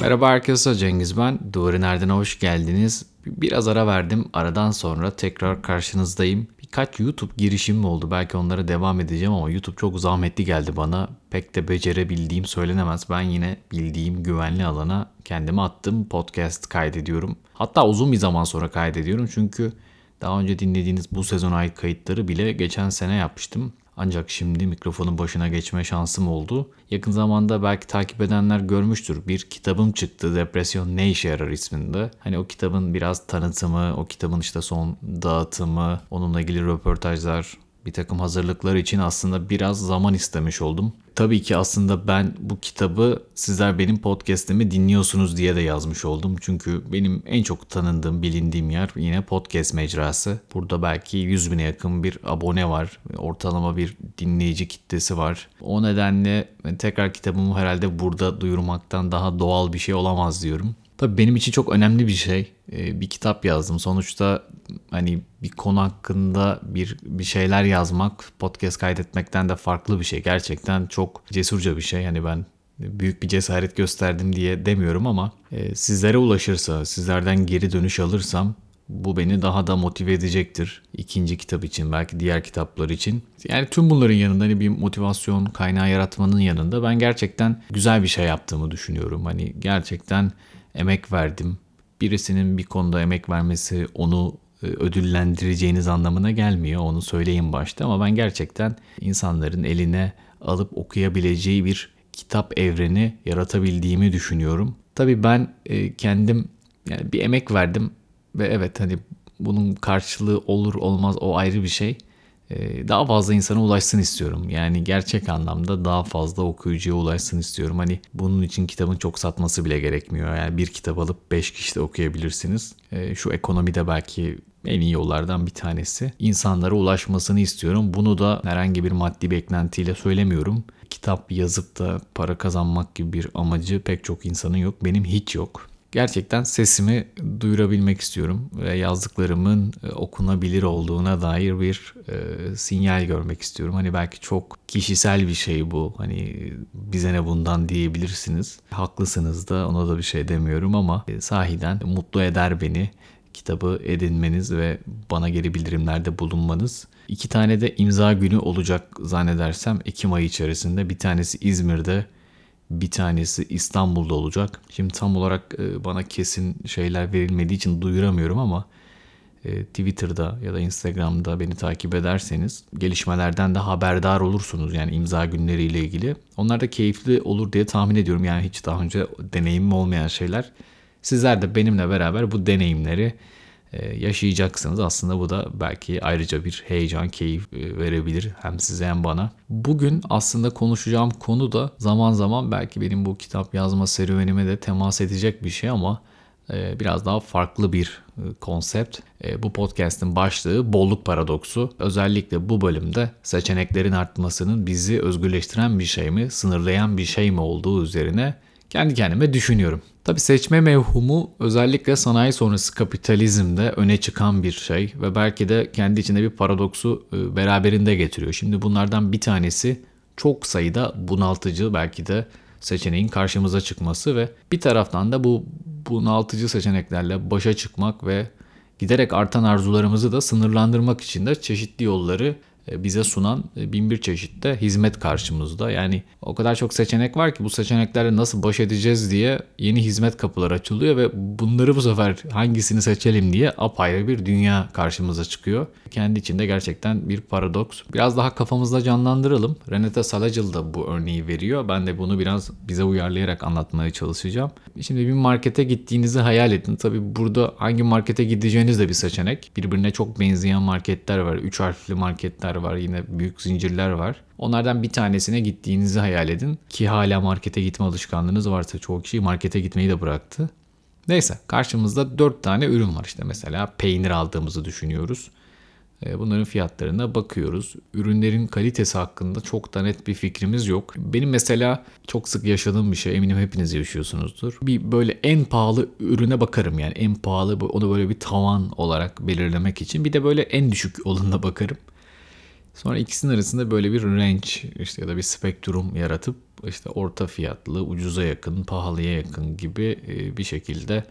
Merhaba arkadaşlar Cengiz ben. Duvarın Erdin'e hoş geldiniz. Biraz ara verdim. Aradan sonra tekrar karşınızdayım. Birkaç YouTube girişimim oldu. Belki onlara devam edeceğim ama YouTube çok zahmetli geldi bana. Pek de becerebildiğim söylenemez. Ben yine bildiğim güvenli alana kendimi attım. Podcast kaydediyorum. Hatta uzun bir zaman sonra kaydediyorum. Çünkü daha önce dinlediğiniz bu sezon ait kayıtları bile geçen sene yapmıştım. Ancak şimdi mikrofonun başına geçme şansım oldu. Yakın zamanda belki takip edenler görmüştür. Bir kitabım çıktı Depresyon Ne İşe Yarar isminde. Hani o kitabın biraz tanıtımı, o kitabın işte son dağıtımı, onunla ilgili röportajlar, bir takım hazırlıklar için aslında biraz zaman istemiş oldum. Tabii ki aslında ben bu kitabı sizler benim podcast'imi dinliyorsunuz diye de yazmış oldum. Çünkü benim en çok tanındığım, bilindiğim yer yine podcast mecrası. Burada belki 100 bine yakın bir abone var. Ortalama bir dinleyici kitlesi var. O nedenle tekrar kitabımı herhalde burada duyurmaktan daha doğal bir şey olamaz diyorum. Tabii benim için çok önemli bir şey. Ee, bir kitap yazdım. Sonuçta hani bir konu hakkında bir bir şeyler yazmak podcast kaydetmekten de farklı bir şey. Gerçekten çok cesurca bir şey. Hani ben büyük bir cesaret gösterdim diye demiyorum ama e, sizlere ulaşırsa, sizlerden geri dönüş alırsam bu beni daha da motive edecektir. İkinci kitap için, belki diğer kitaplar için. Yani tüm bunların yanında hani bir motivasyon kaynağı yaratmanın yanında ben gerçekten güzel bir şey yaptığımı düşünüyorum. Hani gerçekten emek verdim. Birisinin bir konuda emek vermesi onu e, ödüllendireceğiniz anlamına gelmiyor. Onu söyleyeyim başta ama ben gerçekten insanların eline alıp okuyabileceği bir kitap evreni yaratabildiğimi düşünüyorum. Tabii ben e, kendim yani bir emek verdim ve evet hani bunun karşılığı olur olmaz o ayrı bir şey. Ee, daha fazla insana ulaşsın istiyorum. Yani gerçek anlamda daha fazla okuyucuya ulaşsın istiyorum. Hani bunun için kitabın çok satması bile gerekmiyor. Yani bir kitap alıp 5 kişi de okuyabilirsiniz. Ee, şu ekonomide belki en iyi yollardan bir tanesi. İnsanlara ulaşmasını istiyorum. Bunu da herhangi bir maddi beklentiyle söylemiyorum. Kitap yazıp da para kazanmak gibi bir amacı pek çok insanın yok. Benim hiç yok gerçekten sesimi duyurabilmek istiyorum ve yazdıklarımın e, okunabilir olduğuna dair bir e, sinyal görmek istiyorum. Hani belki çok kişisel bir şey bu. Hani bize ne bundan diyebilirsiniz. Haklısınız da ona da bir şey demiyorum ama e, sahiden mutlu eder beni kitabı edinmeniz ve bana geri bildirimlerde bulunmanız. İki tane de imza günü olacak zannedersem Ekim ayı içerisinde. Bir tanesi İzmir'de, bir tanesi İstanbul'da olacak. Şimdi tam olarak e, bana kesin şeyler verilmediği için duyuramıyorum ama e, Twitter'da ya da Instagram'da beni takip ederseniz gelişmelerden de haberdar olursunuz yani imza günleriyle ilgili. Onlar da keyifli olur diye tahmin ediyorum. Yani hiç daha önce deneyimim olmayan şeyler. Sizler de benimle beraber bu deneyimleri yaşayacaksınız. Aslında bu da belki ayrıca bir heyecan, keyif e, verebilir hem size hem bana. Bugün aslında konuşacağım konu da zaman zaman belki benim bu kitap yazma serüvenime de temas edecek bir şey ama e, biraz daha farklı bir konsept. Bu podcast'in başlığı bolluk paradoksu. Özellikle bu bölümde seçeneklerin artmasının bizi özgürleştiren bir şey mi, sınırlayan bir şey mi olduğu üzerine kendi kendime düşünüyorum. Tabi seçme mevhumu özellikle sanayi sonrası kapitalizmde öne çıkan bir şey ve belki de kendi içinde bir paradoksu e, beraberinde getiriyor. Şimdi bunlardan bir tanesi çok sayıda bunaltıcı belki de seçeneğin karşımıza çıkması ve bir taraftan da bu bunaltıcı seçeneklerle başa çıkmak ve giderek artan arzularımızı da sınırlandırmak için de çeşitli yolları bize sunan e, bin bir çeşitte hizmet karşımızda. Yani o kadar çok seçenek var ki bu seçeneklerle nasıl baş edeceğiz diye yeni hizmet kapıları açılıyor ve bunları bu sefer hangisini seçelim diye apayrı bir dünya karşımıza çıkıyor. Kendi içinde gerçekten bir paradoks. Biraz daha kafamızda canlandıralım. Renate Salacıl da bu örneği veriyor. Ben de bunu biraz bize uyarlayarak anlatmaya çalışacağım. Şimdi bir markete gittiğinizi hayal edin. Tabi burada hangi markete gideceğiniz de bir seçenek. Birbirine çok benzeyen marketler var. Üç harfli marketler var. Yine büyük zincirler var. Onlardan bir tanesine gittiğinizi hayal edin. Ki hala markete gitme alışkanlığınız varsa çoğu kişi markete gitmeyi de bıraktı. Neyse karşımızda 4 tane ürün var işte mesela peynir aldığımızı düşünüyoruz. E, bunların fiyatlarına bakıyoruz. Ürünlerin kalitesi hakkında çok da net bir fikrimiz yok. Benim mesela çok sık yaşadığım bir şey eminim hepiniz yaşıyorsunuzdur. Bir böyle en pahalı ürüne bakarım yani en pahalı onu böyle bir tavan olarak belirlemek için. Bir de böyle en düşük olanına bakarım. Sonra ikisinin arasında böyle bir range işte ya da bir spektrum yaratıp işte orta fiyatlı, ucuza yakın, pahalıya yakın gibi e, bir şekilde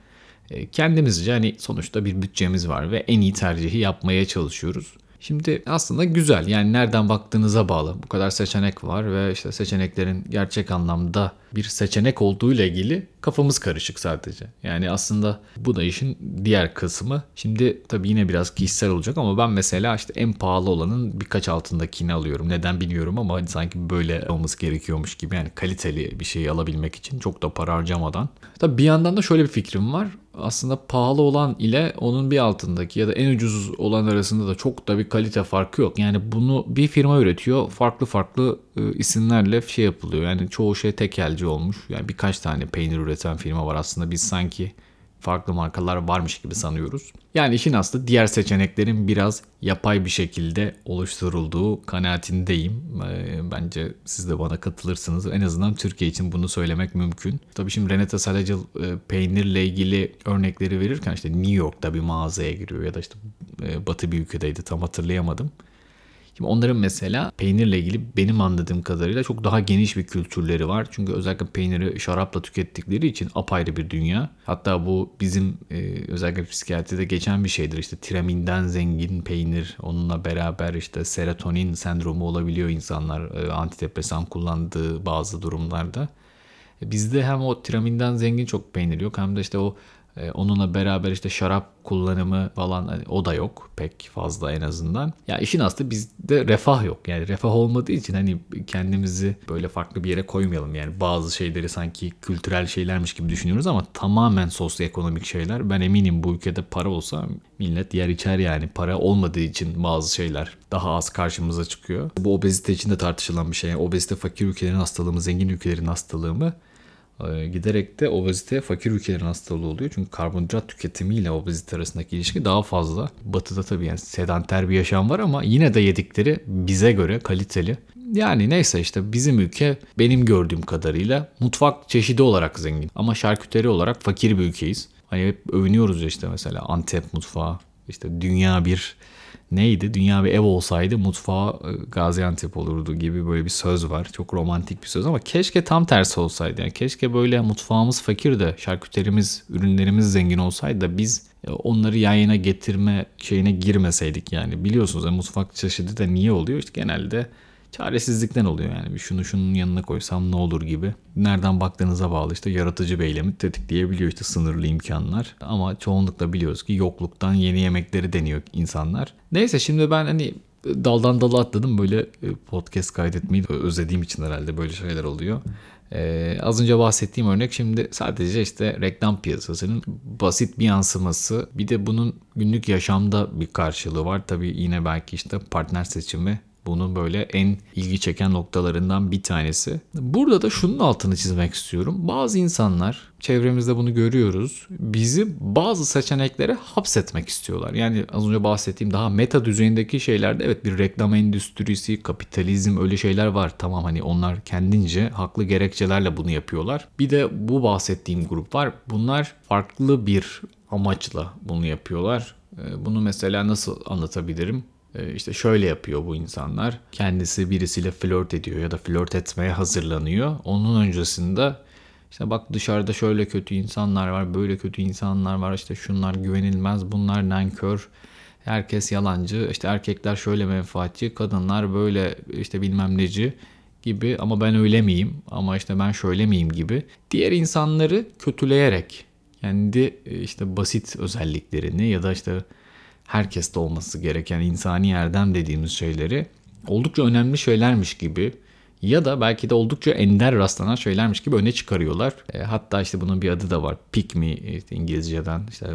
e, kendimizce hani sonuçta bir bütçemiz var ve en iyi tercihi yapmaya çalışıyoruz. Şimdi aslında güzel yani nereden baktığınıza bağlı. Bu kadar seçenek var ve işte seçeneklerin gerçek anlamda bir seçenek olduğu ile ilgili kafamız karışık sadece. Yani aslında bu da işin diğer kısmı. Şimdi tabii yine biraz kişisel olacak ama ben mesela işte en pahalı olanın birkaç altındakini alıyorum. Neden bilmiyorum ama hani sanki böyle olması gerekiyormuş gibi. Yani kaliteli bir şeyi alabilmek için çok da para harcamadan. Tabii bir yandan da şöyle bir fikrim var. Aslında pahalı olan ile onun bir altındaki ya da en ucuz olan arasında da çok da bir kalite farkı yok. Yani bunu bir firma üretiyor. Farklı farklı e, isimlerle şey yapılıyor. Yani çoğu şey tekelci olmuş. Yani birkaç tane peynir üreten firma var aslında. Biz sanki farklı markalar varmış gibi sanıyoruz. Yani işin aslı diğer seçeneklerin biraz yapay bir şekilde oluşturulduğu kanaatindeyim. Ee, bence siz de bana katılırsınız. En azından Türkiye için bunu söylemek mümkün. Tabii şimdi Renata Salacıl e, peynirle ilgili örnekleri verirken işte New York'ta bir mağazaya giriyor ya da işte e, batı bir ülkedeydi tam hatırlayamadım. Şimdi onların mesela peynirle ilgili benim anladığım kadarıyla çok daha geniş bir kültürleri var. Çünkü özellikle peyniri şarapla tükettikleri için apayrı bir dünya. Hatta bu bizim e, özellikle psikiyatride geçen bir şeydir. İşte tiraminden zengin peynir onunla beraber işte serotonin sendromu olabiliyor insanlar e, antidepresan kullandığı bazı durumlarda. E, bizde hem o tiraminden zengin çok peynir yok hem de işte o onunla beraber işte şarap kullanımı falan hani o da yok pek fazla en azından. Ya işin aslı bizde refah yok. Yani refah olmadığı için hani kendimizi böyle farklı bir yere koymayalım. Yani bazı şeyleri sanki kültürel şeylermiş gibi düşünüyoruz ama tamamen sosyoekonomik şeyler. Ben eminim bu ülkede para olsa millet yer içer yani. Para olmadığı için bazı şeyler daha az karşımıza çıkıyor. Bu obezite için de tartışılan bir şey. Yani obezite fakir ülkelerin hastalığı mı, zengin ülkelerin hastalığı mı? Ee, giderek de obezite fakir ülkelerin hastalığı oluyor. Çünkü karbonhidrat tüketimiyle obezite arasındaki ilişki daha fazla. Batı'da tabii yani sedanter bir yaşam var ama yine de yedikleri bize göre kaliteli. Yani neyse işte bizim ülke benim gördüğüm kadarıyla mutfak çeşidi olarak zengin. Ama şarküteri olarak fakir bir ülkeyiz. Hani hep övünüyoruz işte mesela Antep mutfağı. işte dünya bir neydi? Dünya bir ev olsaydı mutfağı e, Gaziantep olurdu gibi böyle bir söz var. Çok romantik bir söz ama keşke tam tersi olsaydı. Yani keşke böyle mutfağımız fakir de şarküterimiz, ürünlerimiz zengin olsaydı da biz e, onları yan yana getirme şeyine girmeseydik yani. Biliyorsunuz yani mutfak çeşidi de niye oluyor? İşte genelde çaresizlikten oluyor yani. Bir şunu şunun yanına koysam ne olur gibi. Nereden baktığınıza bağlı işte yaratıcı bir tetikleyebiliyor işte sınırlı imkanlar. Ama çoğunlukla biliyoruz ki yokluktan yeni yemekleri deniyor insanlar. Neyse şimdi ben hani daldan dala atladım böyle e, podcast kaydetmeyi özlediğim için herhalde böyle şeyler oluyor. Ee, az önce bahsettiğim örnek şimdi sadece işte reklam piyasasının basit bir yansıması. Bir de bunun günlük yaşamda bir karşılığı var. Tabii yine belki işte partner seçimi bunun böyle en ilgi çeken noktalarından bir tanesi. Burada da şunun altını çizmek istiyorum. Bazı insanlar çevremizde bunu görüyoruz. Bizi bazı seçeneklere hapsetmek istiyorlar. Yani az önce bahsettiğim daha meta düzeyindeki şeylerde evet bir reklam endüstrisi, kapitalizm öyle şeyler var. Tamam hani onlar kendince haklı gerekçelerle bunu yapıyorlar. Bir de bu bahsettiğim grup var. Bunlar farklı bir amaçla bunu yapıyorlar. Ee, bunu mesela nasıl anlatabilirim? Ee, işte şöyle yapıyor bu insanlar. Kendisi birisiyle flört ediyor ya da flört etmeye hazırlanıyor. Onun öncesinde işte bak dışarıda şöyle kötü insanlar var, böyle kötü insanlar var. İşte şunlar güvenilmez, bunlar nankör. Herkes yalancı. İşte erkekler şöyle menfaatçi, kadınlar böyle işte bilmem neci gibi ama ben öyle miyim? Ama işte ben şöyle miyim gibi. Diğer insanları kötüleyerek kendi işte basit özelliklerini ya da işte herkeste olması gereken insani erdem dediğimiz şeyleri oldukça önemli şeylermiş gibi ya da belki de oldukça ender rastlanan şeylermiş gibi öne çıkarıyorlar. E, hatta işte bunun bir adı da var. Pick me işte İngilizceden işte,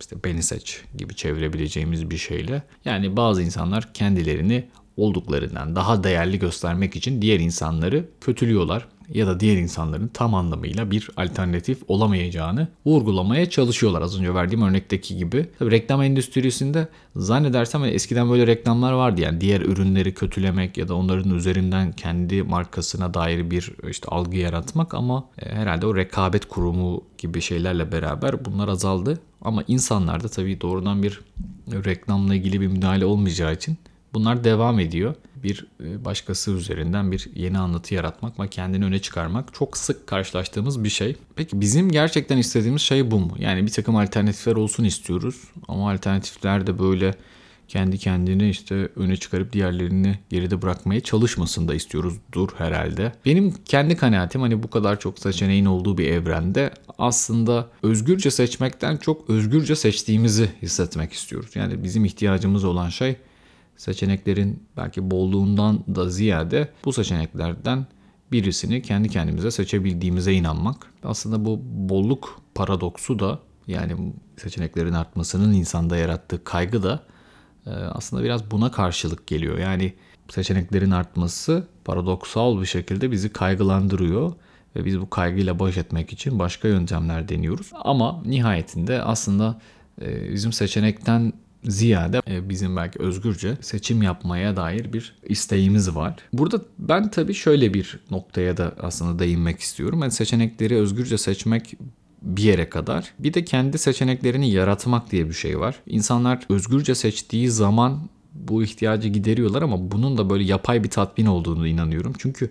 işte beni seç gibi çevirebileceğimiz bir şeyle. Yani bazı insanlar kendilerini olduklarından daha değerli göstermek için diğer insanları kötülüyorlar ya da diğer insanların tam anlamıyla bir alternatif olamayacağını vurgulamaya çalışıyorlar. Az önce verdiğim örnekteki gibi. Tabii reklam endüstrisinde zannedersem eskiden böyle reklamlar vardı. Yani diğer ürünleri kötülemek ya da onların üzerinden kendi markasına dair bir işte algı yaratmak ama e, herhalde o rekabet kurumu gibi şeylerle beraber bunlar azaldı. Ama insanlarda tabii doğrudan bir reklamla ilgili bir müdahale olmayacağı için Bunlar devam ediyor. Bir e, başkası üzerinden bir yeni anlatı yaratmak ve kendini öne çıkarmak çok sık karşılaştığımız bir şey. Peki bizim gerçekten istediğimiz şey bu mu? Yani bir takım alternatifler olsun istiyoruz ama alternatifler de böyle kendi kendini işte öne çıkarıp diğerlerini geride bırakmaya çalışmasın da istiyoruzdur herhalde. Benim kendi kanaatim hani bu kadar çok seçeneğin olduğu bir evrende aslında özgürce seçmekten çok özgürce seçtiğimizi hissetmek istiyoruz. Yani bizim ihtiyacımız olan şey seçeneklerin belki bolluğundan da ziyade bu seçeneklerden birisini kendi kendimize seçebildiğimize inanmak. Aslında bu bolluk paradoksu da yani seçeneklerin artmasının insanda yarattığı kaygı da e, aslında biraz buna karşılık geliyor. Yani seçeneklerin artması paradoksal bir şekilde bizi kaygılandırıyor ve biz bu kaygıyla baş etmek için başka yöntemler deniyoruz. Ama nihayetinde aslında e, bizim seçenekten ziyade e, bizim belki özgürce seçim yapmaya dair bir isteğimiz var. Burada ben tabii şöyle bir noktaya da aslında değinmek istiyorum. Yani seçenekleri özgürce seçmek bir yere kadar. Bir de kendi seçeneklerini yaratmak diye bir şey var. İnsanlar özgürce seçtiği zaman bu ihtiyacı gideriyorlar ama bunun da böyle yapay bir tatmin olduğunu inanıyorum. Çünkü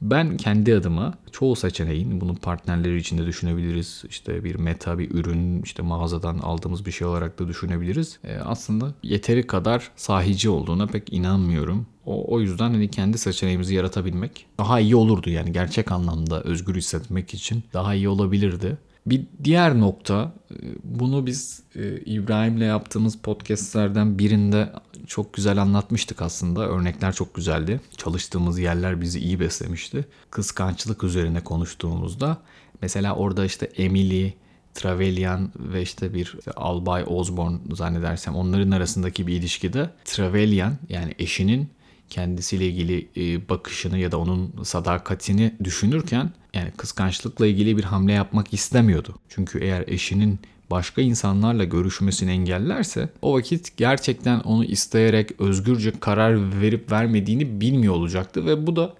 ben kendi adıma çoğu seçeneğin bunun partnerleri için de düşünebiliriz. İşte bir meta bir ürün işte mağazadan aldığımız bir şey olarak da düşünebiliriz. E, aslında yeteri kadar sahici olduğuna pek inanmıyorum. O, o yüzden hani kendi seçeneğimizi yaratabilmek daha iyi olurdu yani gerçek anlamda özgür hissetmek için daha iyi olabilirdi. Bir diğer nokta e, bunu biz e, İbrahim'le yaptığımız podcastlerden birinde çok güzel anlatmıştık aslında. Örnekler çok güzeldi. Çalıştığımız yerler bizi iyi beslemişti. Kıskançlık üzerine konuştuğumuzda mesela orada işte Emily, Trevelyan ve işte bir Albay Osborne zannedersem onların arasındaki bir ilişkide Trevelyan yani eşinin kendisiyle ilgili e, bakışını ya da onun sadakatini düşünürken yani kıskançlıkla ilgili bir hamle yapmak istemiyordu. Çünkü eğer eşinin başka insanlarla görüşmesini engellerse o vakit gerçekten onu isteyerek özgürce karar verip vermediğini bilmiyor olacaktı ve bu da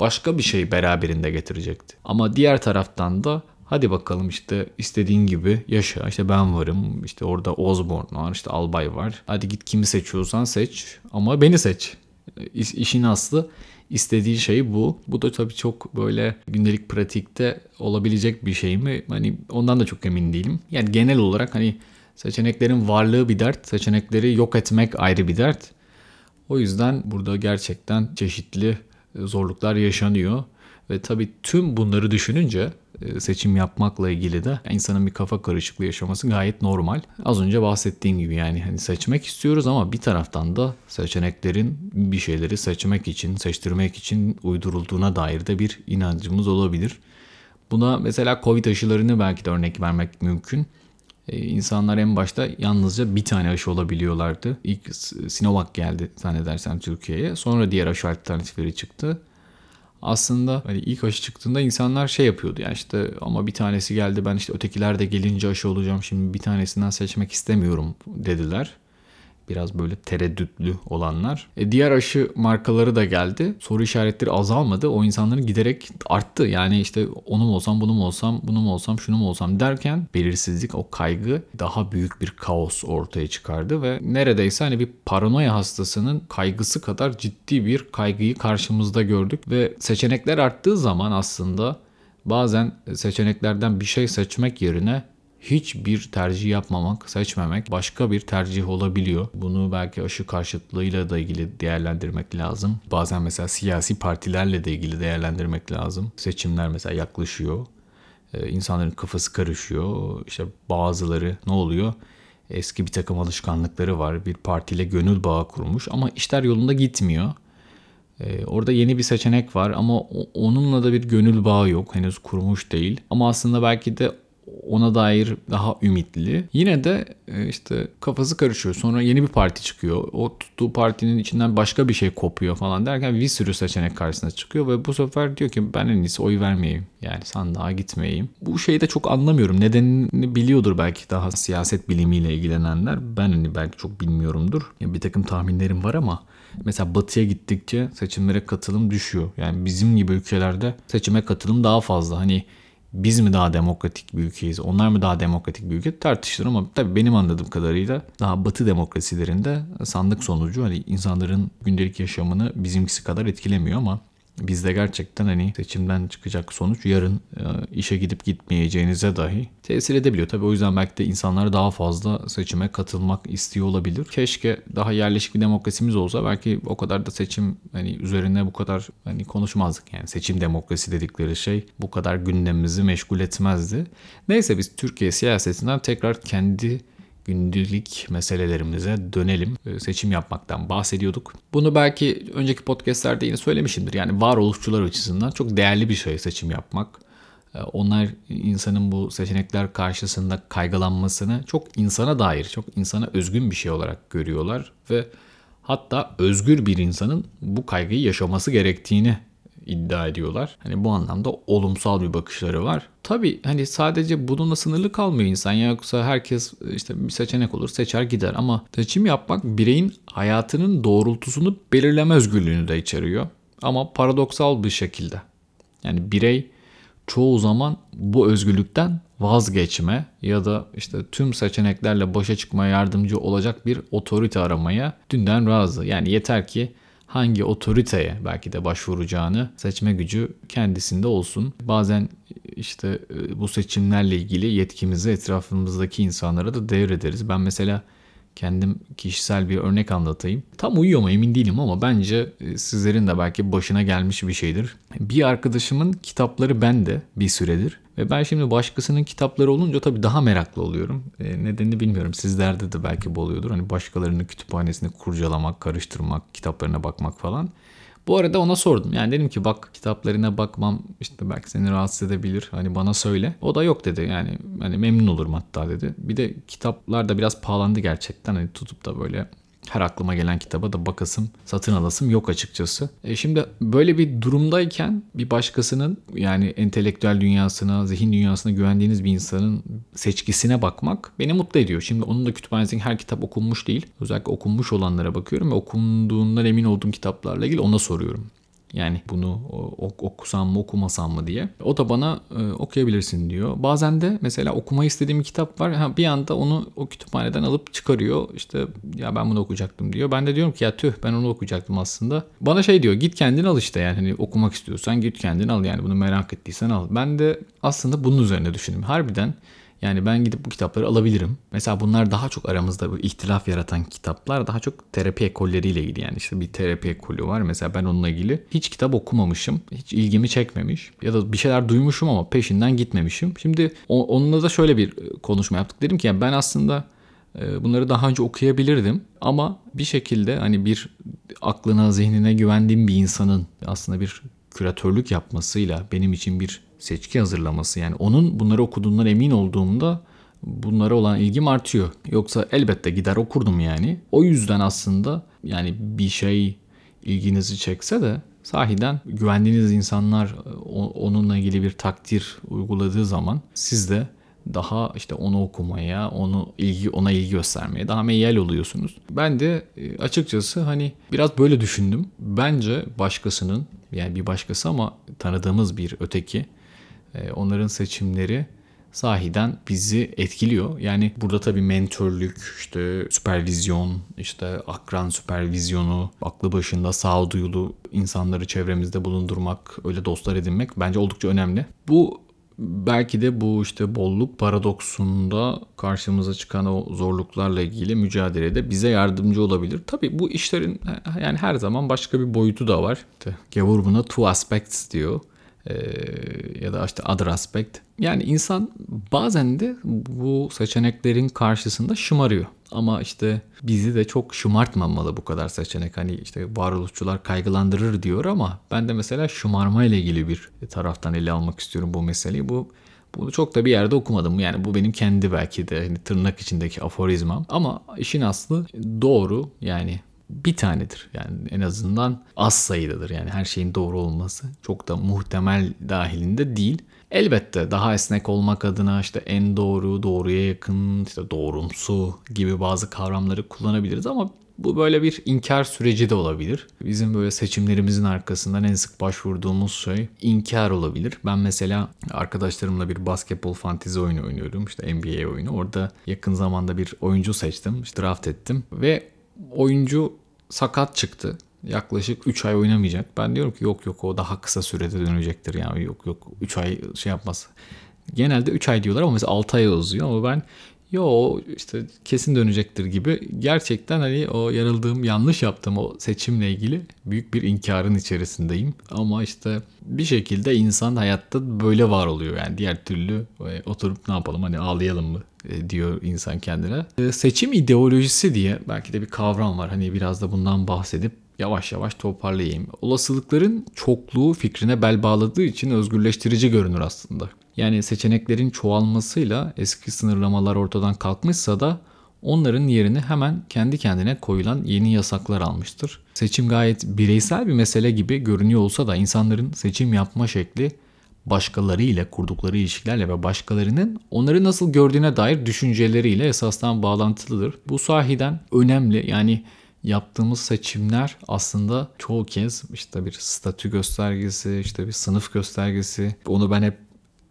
başka bir şey beraberinde getirecekti. Ama diğer taraftan da hadi bakalım işte istediğin gibi yaşa işte ben varım işte orada Osborne var işte Albay var hadi git kimi seçiyorsan seç ama beni seç İş, işin aslı istediği şey bu. Bu da tabii çok böyle gündelik pratikte olabilecek bir şey mi? Hani ondan da çok emin değilim. Yani genel olarak hani seçeneklerin varlığı bir dert, seçenekleri yok etmek ayrı bir dert. O yüzden burada gerçekten çeşitli zorluklar yaşanıyor. Ve tabii tüm bunları düşününce seçim yapmakla ilgili de insanın bir kafa karışıklığı yaşaması gayet normal. Az önce bahsettiğim gibi yani hani seçmek istiyoruz ama bir taraftan da seçeneklerin bir şeyleri seçmek için, seçtirmek için uydurulduğuna dair de bir inancımız olabilir. Buna mesela Covid aşılarını belki de örnek vermek mümkün. Ee, insanlar en başta yalnızca bir tane aşı olabiliyorlardı. İlk Sinovac geldi zannedersem Türkiye'ye. Sonra diğer aşı alternatifleri çıktı aslında hani ilk aşı çıktığında insanlar şey yapıyordu yani işte ama bir tanesi geldi ben işte ötekiler de gelince aşı olacağım şimdi bir tanesinden seçmek istemiyorum dediler biraz böyle tereddütlü olanlar. E, diğer aşı markaları da geldi. Soru işaretleri azalmadı. O insanların giderek arttı. Yani işte onu mu olsam, bunu mu olsam, bunu mu olsam, şunu mu olsam derken belirsizlik, o kaygı daha büyük bir kaos ortaya çıkardı ve neredeyse hani bir paranoya hastasının kaygısı kadar ciddi bir kaygıyı karşımızda gördük ve seçenekler arttığı zaman aslında bazen seçeneklerden bir şey seçmek yerine hiçbir tercih yapmamak, seçmemek başka bir tercih olabiliyor. Bunu belki aşı karşıtlığıyla da ilgili değerlendirmek lazım. Bazen mesela siyasi partilerle de ilgili değerlendirmek lazım. Seçimler mesela yaklaşıyor. Ee, insanların kafası karışıyor. İşte bazıları ne oluyor? Eski bir takım alışkanlıkları var. Bir partiyle gönül bağı kurmuş ama işler yolunda gitmiyor. Ee, orada yeni bir seçenek var ama onunla da bir gönül bağı yok. Henüz kurmuş değil. Ama aslında belki de ona dair daha ümitli. Yine de e, işte kafası karışıyor. Sonra yeni bir parti çıkıyor. O tuttuğu partinin içinden başka bir şey kopuyor falan derken bir sürü seçenek karşısına çıkıyor ve bu sefer diyor ki ben en iyisi oy vermeyeyim. Yani sandığa gitmeyeyim. Bu şeyi de çok anlamıyorum. Nedenini biliyordur belki daha siyaset bilimiyle ilgilenenler. Ben hani belki çok bilmiyorumdur. Bir takım tahminlerim var ama mesela batıya gittikçe seçimlere katılım düşüyor. Yani bizim gibi ülkelerde seçime katılım daha fazla. Hani biz mi daha demokratik bir ülkeyiz, onlar mı daha demokratik bir ülke tartışılır ama tabii benim anladığım kadarıyla daha batı demokrasilerinde sandık sonucu hani insanların gündelik yaşamını bizimkisi kadar etkilemiyor ama Bizde gerçekten hani seçimden çıkacak sonuç yarın e, işe gidip gitmeyeceğinize dahi tesir edebiliyor. Tabii o yüzden belki de insanlar daha fazla seçime katılmak istiyor olabilir. Keşke daha yerleşik bir demokrasimiz olsa belki o kadar da seçim hani üzerine bu kadar hani konuşmazdık. Yani seçim demokrasi dedikleri şey bu kadar gündemimizi meşgul etmezdi. Neyse biz Türkiye siyasetinden tekrar kendi gündelik meselelerimize dönelim. Ee, seçim yapmaktan bahsediyorduk. Bunu belki önceki podcastlerde yine söylemişimdir. Yani varoluşçular açısından çok değerli bir şey seçim yapmak. Ee, onlar insanın bu seçenekler karşısında kaygılanmasını çok insana dair, çok insana özgün bir şey olarak görüyorlar ve hatta özgür bir insanın bu kaygıyı yaşaması gerektiğini iddia ediyorlar. Hani bu anlamda olumsal bir bakışları var. Tabii hani sadece bununla sınırlı kalmıyor insan. Yoksa herkes işte bir seçenek olur seçer gider ama seçim yapmak bireyin hayatının doğrultusunu belirleme özgürlüğünü de içeriyor. Ama paradoksal bir şekilde. Yani birey çoğu zaman bu özgürlükten vazgeçme ya da işte tüm seçeneklerle başa çıkmaya yardımcı olacak bir otorite aramaya dünden razı. Yani yeter ki hangi otoriteye belki de başvuracağını seçme gücü kendisinde olsun. Bazen işte e, bu seçimlerle ilgili yetkimizi etrafımızdaki insanlara da devrederiz. Ben mesela kendim kişisel bir örnek anlatayım. Tam uyuyor mu emin değilim ama bence e, sizlerin de belki başına gelmiş bir şeydir. Bir arkadaşımın kitapları bende bir süredir. Ve ben şimdi başkasının kitapları olunca tabii daha meraklı oluyorum. E, nedenini bilmiyorum. Sizlerde de belki bu oluyordur. Hani başkalarının kütüphanesini kurcalamak, karıştırmak, kitaplarına bakmak falan. Bu arada ona sordum. Yani dedim ki bak kitaplarına bakmam işte belki seni rahatsız edebilir. Hani bana söyle. O da yok dedi. Yani hani memnun olurum hatta dedi. Bir de kitaplar da biraz pahalandı gerçekten. Hani tutup da böyle her aklıma gelen kitaba da bakasım, satın alasım yok açıkçası. E şimdi böyle bir durumdayken bir başkasının yani entelektüel dünyasına, zihin dünyasına güvendiğiniz bir insanın seçkisine bakmak beni mutlu ediyor. Şimdi onun da kütüphanesindeki her kitap okunmuş değil. Özellikle okunmuş olanlara bakıyorum ve okunduğundan emin olduğum kitaplarla ilgili ona soruyorum. Yani bunu okusam mı okumasam mı diye. O da bana e, okuyabilirsin diyor. Bazen de mesela okumayı istediğim bir kitap var. Ha, bir anda onu o kütüphaneden alıp çıkarıyor. İşte ya ben bunu okuyacaktım diyor. Ben de diyorum ki ya tüh ben onu okuyacaktım aslında. Bana şey diyor git kendin al işte yani hani okumak istiyorsan git kendin al yani bunu merak ettiysen al. Ben de aslında bunun üzerine düşündüm. Harbiden yani ben gidip bu kitapları alabilirim. Mesela bunlar daha çok aramızda bu ihtilaf yaratan kitaplar daha çok terapi ekolleriyle ilgili. Yani işte bir terapi ekolü var. Mesela ben onunla ilgili hiç kitap okumamışım. Hiç ilgimi çekmemiş. Ya da bir şeyler duymuşum ama peşinden gitmemişim. Şimdi onunla da şöyle bir e, konuşma yaptık. Dedim ki yani ben aslında e, bunları daha önce okuyabilirdim ama bir şekilde hani bir aklına, zihnine güvendiğim bir insanın aslında bir küratörlük yapmasıyla benim için bir seçki hazırlaması yani onun bunları okuduğundan emin olduğumda bunlara olan ilgim artıyor. Yoksa elbette gider okurdum yani. O yüzden aslında yani bir şey ilginizi çekse de sahiden güvendiğiniz insanlar onunla ilgili bir takdir uyguladığı zaman siz de daha işte onu okumaya, onu ilgi ona ilgi göstermeye daha meyyal oluyorsunuz. Ben de e, açıkçası hani biraz böyle düşündüm. Bence başkasının yani bir başkası ama tanıdığımız bir öteki e, onların seçimleri sahiden bizi etkiliyor. Yani burada tabii mentörlük, işte süpervizyon, işte akran süpervizyonu, aklı başında sağduyulu insanları çevremizde bulundurmak, öyle dostlar edinmek bence oldukça önemli. Bu belki de bu işte bolluk paradoksunda karşımıza çıkan o zorluklarla ilgili mücadelede bize yardımcı olabilir. Tabii bu işlerin yani her zaman başka bir boyutu da var. İşte gavur buna two aspects diyor. Ee, ya da işte other aspect. Yani insan bazen de bu seçeneklerin karşısında şımarıyor. Ama işte bizi de çok şımartmamalı bu kadar seçenek. Hani işte varoluşçular kaygılandırır diyor ama ben de mesela şımarma ile ilgili bir taraftan ele almak istiyorum bu meseleyi. Bu bunu çok da bir yerde okumadım. Yani bu benim kendi belki de hani tırnak içindeki aforizmam. Ama işin aslı doğru yani bir tanedir. Yani en azından az sayıdadır. Yani her şeyin doğru olması çok da muhtemel dahilinde değil. Elbette daha esnek olmak adına işte en doğru, doğruya yakın, işte doğrumsu gibi bazı kavramları kullanabiliriz ama Bu böyle bir inkar süreci de olabilir. Bizim böyle seçimlerimizin arkasından en sık başvurduğumuz şey inkar olabilir. Ben mesela arkadaşlarımla bir basketbol fantezi oyunu oynuyorum. İşte NBA oyunu. Orada yakın zamanda bir oyuncu seçtim. Draft ettim. Ve oyuncu sakat çıktı. Yaklaşık 3 ay oynamayacak. Ben diyorum ki yok yok o daha kısa sürede dönecektir. Yani yok yok 3 ay şey yapmaz. Genelde 3 ay diyorlar ama mesela 6 ay uzuyor ama ben yo işte kesin dönecektir gibi gerçekten hani o yarıldığım yanlış yaptığım o seçimle ilgili büyük bir inkarın içerisindeyim. Ama işte bir şekilde insan hayatta böyle var oluyor yani diğer türlü e, oturup ne yapalım hani ağlayalım mı e, diyor insan kendine. E, seçim ideolojisi diye belki de bir kavram var. Hani biraz da bundan bahsedip yavaş yavaş toparlayayım. Olasılıkların çokluğu fikrine bel bağladığı için özgürleştirici görünür aslında. Yani seçeneklerin çoğalmasıyla eski sınırlamalar ortadan kalkmışsa da onların yerini hemen kendi kendine koyulan yeni yasaklar almıştır. Seçim gayet bireysel bir mesele gibi görünüyor olsa da insanların seçim yapma şekli başkaları ile kurdukları ilişkilerle ve başkalarının onları nasıl gördüğüne dair düşünceleriyle esasdan bağlantılıdır. Bu sahiden önemli. Yani yaptığımız seçimler aslında çoğu kez işte bir statü göstergesi, işte bir sınıf göstergesi. Onu ben hep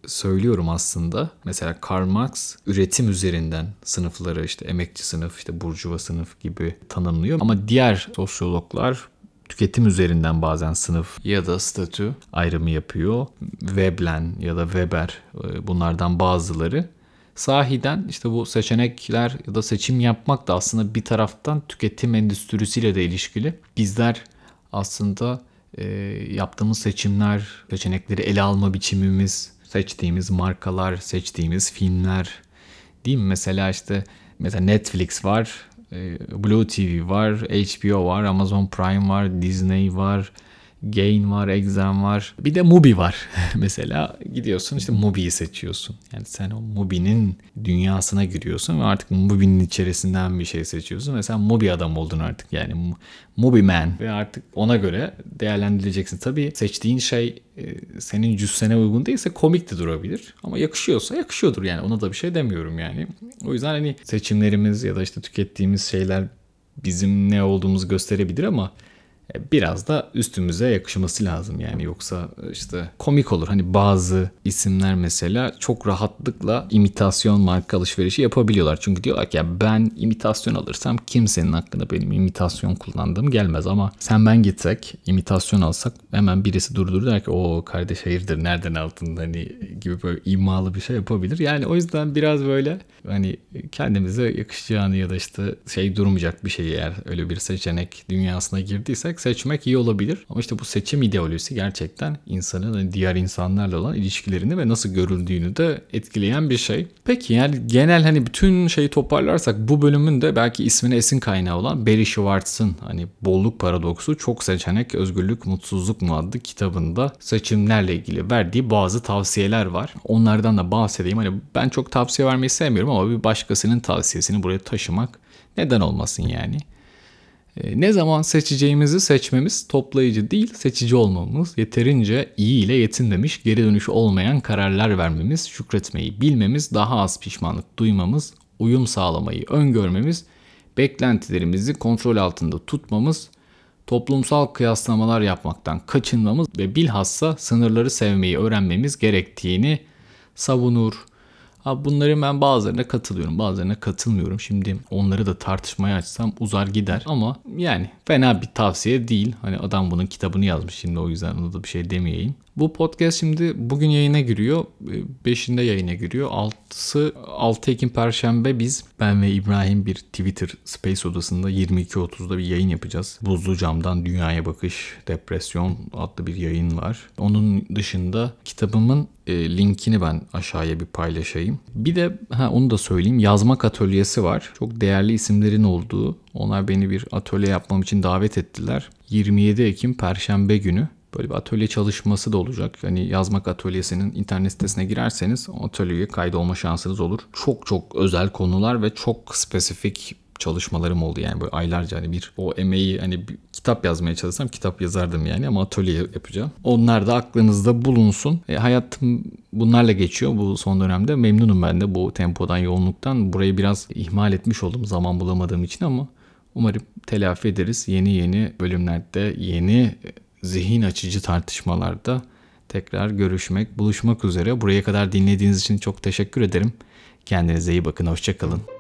söylüyorum aslında. Mesela Karl Marx üretim üzerinden sınıfları işte emekçi sınıf, işte burjuva sınıf gibi tanımlıyor. Ama diğer sosyologlar tüketim üzerinden bazen sınıf ya da statü ayrımı yapıyor. Veblen ya da Weber e, bunlardan bazıları sahiden işte bu seçenekler ya da seçim yapmak da aslında bir taraftan tüketim endüstrisiyle de ilişkili. Bizler aslında e, yaptığımız seçimler, seçenekleri ele alma biçimimiz, seçtiğimiz markalar, seçtiğimiz filmler değil mi? Mesela işte mesela Netflix var, e, Blue TV var, HBO var, Amazon Prime var, Disney var, Gain var, Exam var. Bir de Mubi var. Mesela gidiyorsun işte Mubi'yi seçiyorsun. Yani sen o Mubi'nin dünyasına giriyorsun ve artık Mubi'nin içerisinden bir şey seçiyorsun. Mesela Mubi adam oldun artık yani Mubi Man ve artık ona göre değerlendirileceksin. Tabii seçtiğin şey e, senin cüssene uygun değilse komik de durabilir. Ama yakışıyorsa yakışıyordur yani ona da bir şey demiyorum yani. O yüzden hani seçimlerimiz ya da işte tükettiğimiz şeyler bizim ne olduğumuzu gösterebilir ama biraz da üstümüze yakışması lazım yani yoksa işte komik olur. Hani bazı isimler mesela çok rahatlıkla imitasyon marka alışverişi yapabiliyorlar. Çünkü diyorlar ki ya ben imitasyon alırsam kimsenin hakkında benim imitasyon kullandığım gelmez ama sen ben gitsek imitasyon alsak hemen birisi durdurur der ki o kardeş hayırdır nereden aldın hani gibi böyle imalı bir şey yapabilir. Yani o yüzden biraz böyle hani kendimize yakışacağını ya da işte şey durmayacak bir şey eğer öyle bir seçenek dünyasına girdiysek seçmek iyi olabilir. Ama işte bu seçim ideolojisi gerçekten insanın hani diğer insanlarla olan ilişkilerini ve nasıl görüldüğünü de etkileyen bir şey. Peki yani genel hani bütün şeyi toparlarsak bu bölümün de belki ismine esin kaynağı olan Barry Schwartz'ın hani bolluk paradoksu çok seçenek özgürlük mutsuzluk mu adlı kitabında seçimlerle ilgili verdiği bazı tavsiyeler var. Onlardan da bahsedeyim. Hani ben çok tavsiye vermeyi sevmiyorum ama bir başkasının tavsiyesini buraya taşımak neden olmasın yani. Ee, ne zaman seçeceğimizi seçmemiz toplayıcı değil seçici olmamız, yeterince iyi ile yetinmemiş geri dönüşü olmayan kararlar vermemiz, şükretmeyi bilmemiz, daha az pişmanlık duymamız, uyum sağlamayı öngörmemiz, beklentilerimizi kontrol altında tutmamız, toplumsal kıyaslamalar yapmaktan kaçınmamız ve bilhassa sınırları sevmeyi öğrenmemiz gerektiğini savunur. Abi bunları ben bazılarına katılıyorum bazılarına katılmıyorum. Şimdi onları da tartışmaya açsam uzar gider ama yani fena bir tavsiye değil. Hani adam bunun kitabını yazmış şimdi o yüzden ona da bir şey demeyeyim. Bu podcast şimdi bugün yayına giriyor. 5'inde yayına giriyor. 6'sı 6 Ekim Perşembe biz ben ve İbrahim bir Twitter Space odasında 22.30'da bir yayın yapacağız. Buzlu camdan dünyaya bakış, depresyon adlı bir yayın var. Onun dışında kitabımın e, linkini ben aşağıya bir paylaşayım. Bir de ha onu da söyleyeyim. Yazmak atölyesi var. Çok değerli isimlerin olduğu. Onlar beni bir atölye yapmam için davet ettiler. 27 Ekim Perşembe günü Böyle bir atölye çalışması da olacak. Hani yazmak atölyesinin internet sitesine girerseniz atölyeye kaydolma şansınız olur. Çok çok özel konular ve çok spesifik çalışmalarım oldu yani böyle aylarca hani bir o emeği hani bir kitap yazmaya çalışsam kitap yazardım yani ama atölye yapacağım. Onlar da aklınızda bulunsun. E, hayatım bunlarla geçiyor bu son dönemde. Memnunum ben de bu tempodan, yoğunluktan. Burayı biraz ihmal etmiş oldum zaman bulamadığım için ama Umarım telafi ederiz. Yeni yeni bölümlerde, yeni zihin açıcı tartışmalarda tekrar görüşmek, buluşmak üzere. Buraya kadar dinlediğiniz için çok teşekkür ederim. Kendinize iyi bakın, hoşçakalın.